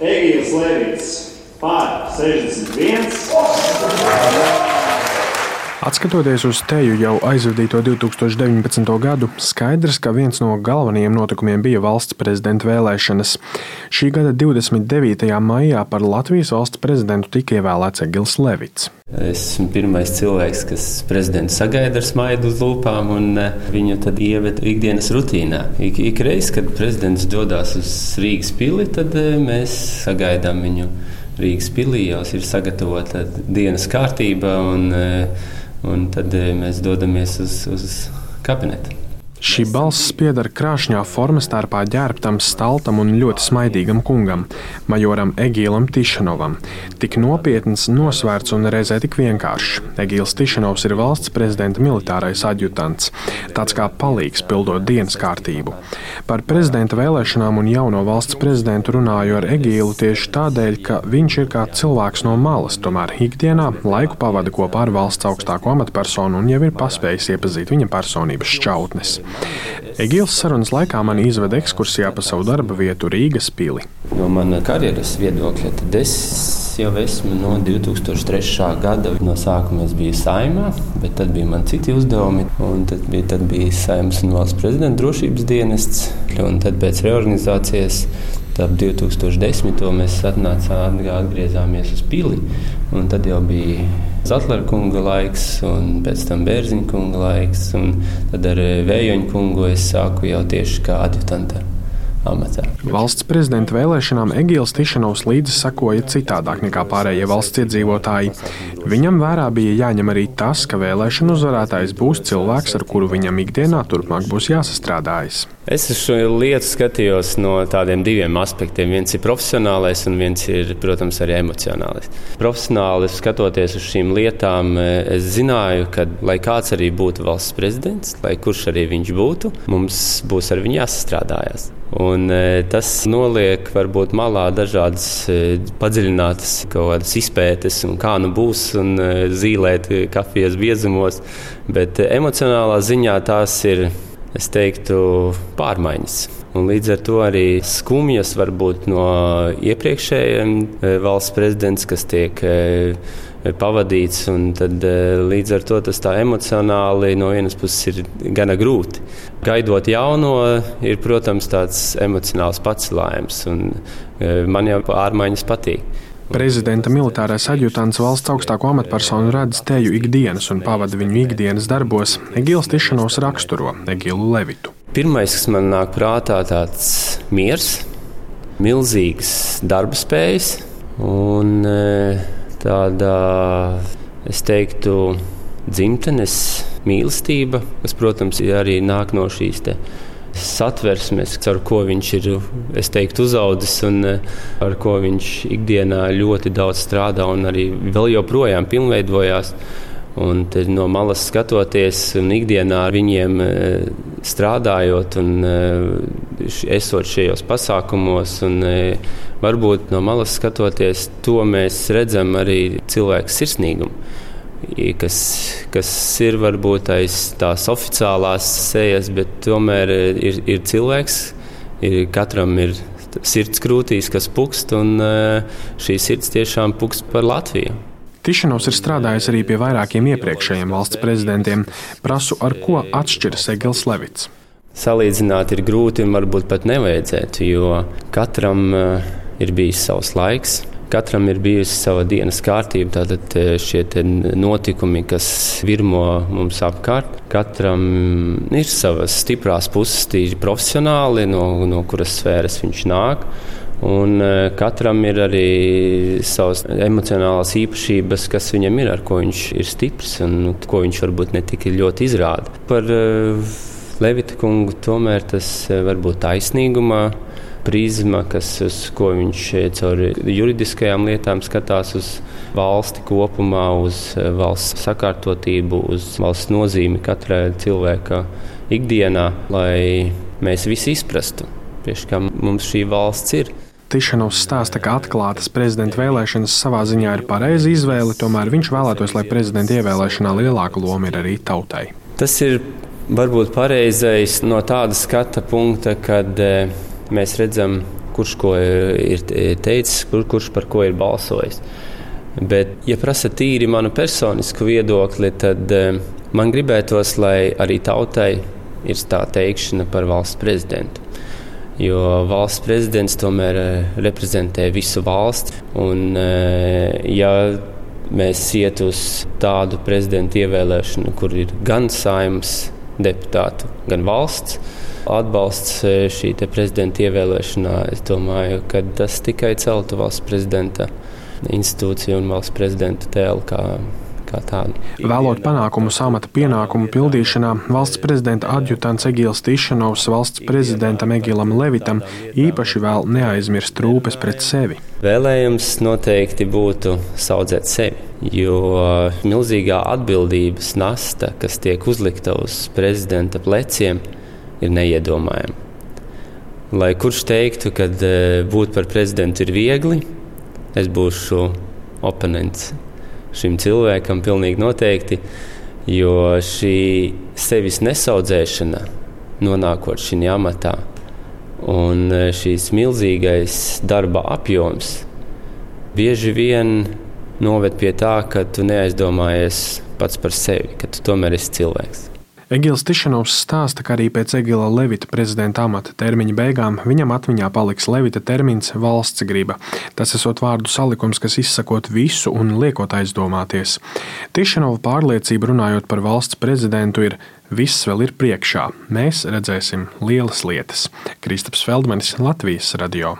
Egīls Levits par 61. Atskatoties uz teju jau aizvadīto 2019. gadu, skaidrs, ka viens no galvenajiem notikumiem bija valsts prezidenta vēlēšanas. Šī gada 29. maijā par Latvijas valsts prezidentu tika ievēlēts Egils Levits. Esmu pirmais cilvēks, kas prezidentu sagaida ar smaidu uz lūpām un e, viņu tad ieved ikdienas rutīnā. Ik, ik reiz, kad prezidents dodas uz Rīgas pili, tad e, mēs sagaidām viņu. Rīgas pilī jau ir sagatavota dienas kārtība, un e, un tad eh, mēs dodamies uz, uz kabinetu. Šī balss pieder krāšņā formas starpā ģērbtam, staltam un ļoti smaidīgam kungam, majoram Egīlam Tišanovam. Tik nopietns, nosvērts un reizē tik vienkāršs. Egīls Tišanovs ir valsts prezidenta militārais adjutants, tāds kā palīgs pildot dienas kārtību. Par prezidenta vēlēšanām un jauno valsts prezidentu runāju ar Egīlu tieši tādēļ, ka viņš ir kā cilvēks no malas, tomēr ikdienā laiku pavada kopā ar valsts augstāko amatpersonu un jau ir paspējis iepazīt viņa personības šķautnes. Egīls sarunas laikā man izveda ekskursijā pa savu darba vietu Rīgas pili. No manas karjeras viedokļa, tad es jau esmu no 2003. gada. No sākuma es biju saimā, bet tad bija man citi uzdevumi. Tad bija, tad bija saimnes un valsts prezidenta drošības dienests. Un tad pēc reorganizācijas ap 2010. mēs atnācām, atgriezāmies uz pili. Tad jau bija Zetlera kunga laiks, un pēc tam Bērziņa kunga laiks. Tad ar Vējoņa kungu es sāku jau tieši kā adjutanta amatā. Valsts prezidenta vēlēšanām Egīls Tišanovs līdzi sakoja citādāk nekā pārējie valsts iedzīvotāji. Viņam vērā bija jāņem arī tas, ka vēlēšanu uzvarētājs būs cilvēks, ar kuru viņam ikdienā turpmāk būs jāsastrādājas. Es šo lietu skatījos no tādiem diviem aspektiem. Viens ir profesionālais, un viens ir, protams, arī emocionālais. Profesionāli skatoties uz šīm lietām, es zināju, ka, lai kāds arī būtu valsts prezidents, lai kurš arī viņš būtu, mums būs ar viņu jāsastrādājas. Un, e, tas noliek varbūt malā dažādas e, padziļinātas izpētes, un kā nu būs, un e, zīmēt kafijas biezumos. Bet emocionālā ziņā tās ir, es teiktu, pārmaiņas. Un līdz ar to arī skumjas varbūt no iepriekšējiem valsts prezidents, kas tiek pavadīts. Tad, eh, līdz ar to tas tā emocionāli no vienas puses ir gana grūti. Gaidot jauno, ir, protams, tāds emocionāls pacelājums, un eh, man jau pārmaiņas patīk. Prezidenta militārais adjutants valsts augstāko amatpersonu redz teju ikdienas un pavada viņu ikdienas darbos. Egils Tišanos raksturo Egilu Levitu. Pirmais, kas man nāk prātā, tāds miers, milzīgas darba spējas un e, tāda, es teiktu, dzimtenes mīlestība, kas, protams, arī nāk no šīs satversmes, ar ko viņš ir teiktu, uzaudzis un eh, ar ko viņš ikdienā ļoti daudz strādā un arī vēl joprojām pilnveidojās. Un no malas skatoties, un ikdienā ar viņiem eh, strādājot, un eh, esot šajos pasākumos, un varbūt no malas skatoties, to mēs redzam arī cilvēku sirsnīgumu. Kas, kas ir varbūt aiz tās oficiālās sejas, bet tomēr ir, ir cilvēks, ir, katram ir sirds krūtīs, kas pukst, un šī sirds tiešām pukst par Latviju. Tišanovs ir strādājis arī pie vairākiem iepriekšējiem valsts prezidentiem. Prasu, ar ko atšķiras Egils Levits. Salīdzināt ir grūti un varbūt pat nevajadzētu, jo katram uh, ir bijis savs laiks. Katram ir bijusi sava dienas kārtība, tātad eh, šie notikumi, kas virmo mums apkārt. Katram ir savas stiprās puses, tīri profesionāli, no, no kuras sfēras viņš nāk. Un e, katram ir arī savas emocionālās īpašības, kas viņam ir, ar ko viņš ir stiprs un nu, ko viņš varbūt ne tik ļoti izrāda. Par uh, Levita kungu tomēr tas var būt taisnīgumā. Prizma, kas, uz ko viņš caur juridiskajām lietām skatās uz valsti kopumā, uz valsts sakārtotību, uz valsts nozīmi katrai cilvēka ikdienā, lai mēs visi izprastu, kā mums šī valsts ir. Tišanovs stāsta, ka atklātas prezidenta vēlēšanas savā ziņā ir pareiza izvēle, tomēr viņš vēlētos, lai prezidenta ievēlēšanā lielāka loma ir arī tautai. Tas ir varbūt pareizais no tāda skata punkta, kad e, mēs redzam, kurš ko ir teicis, kur, kurš par ko ir balsojis. Bet, ja prasa tīri manu personisku viedokli, tad man gribētos, lai arī tautai ir tā teikšana par valsts prezidentu. Jo valsts prezidents tomēr reprezentē visu valsti. Un, ja mēs iet uz tādu prezidentu ievēlēšanu, kur ir gan saimnes deputātu, gan valsts atbalsts e, šī prezidenta ievēlēšanā, es domāju, ka tas tikai celtu valsts prezidenta institūciju un valsts prezidenta tēlu kā tādu. Vēlot panākumu samata pienākumu pildīšanā, valsts prezidenta adjutants Egils Tišanovs valsts prezidentam Egilam Levitam īpaši vēl neaizmirst rūpes pret sevi. Vēlējums noteikti būtu saudzēt sevi, jo milzīgā atbildības nasta, kas tiek uzlikta uz prezidenta pleciem, ir neiedomājama. Lai kurš teiktu, ka e, būt par prezidentu ir viegli, es būšu oponents šim cilvēkam pilnīgi noteikti, jo šī sevis nesaudzēšana, nonākot šajā amatā, un e, šīs milzīgais darba apjoms bieži vien noved pie tā, ka tu neaizdomājies pats par sevi, ka tu tomēr esi cilvēks. Egils Tišanovs stāsta, ka arī pēc Egila Levita prezidenta amata termiņa beigām viņam atmiņā paliks Levita termins valsts griba. Tas esot vārdu salikums, kas izsakot visu un liekot aizdomāties. Tišanova pārliecība runājot par valsts prezidentu ir Viss vēl ir priekšā. Mēs redzēsim lielas lietas. Kristaps Feldmanis, Latvijas radio.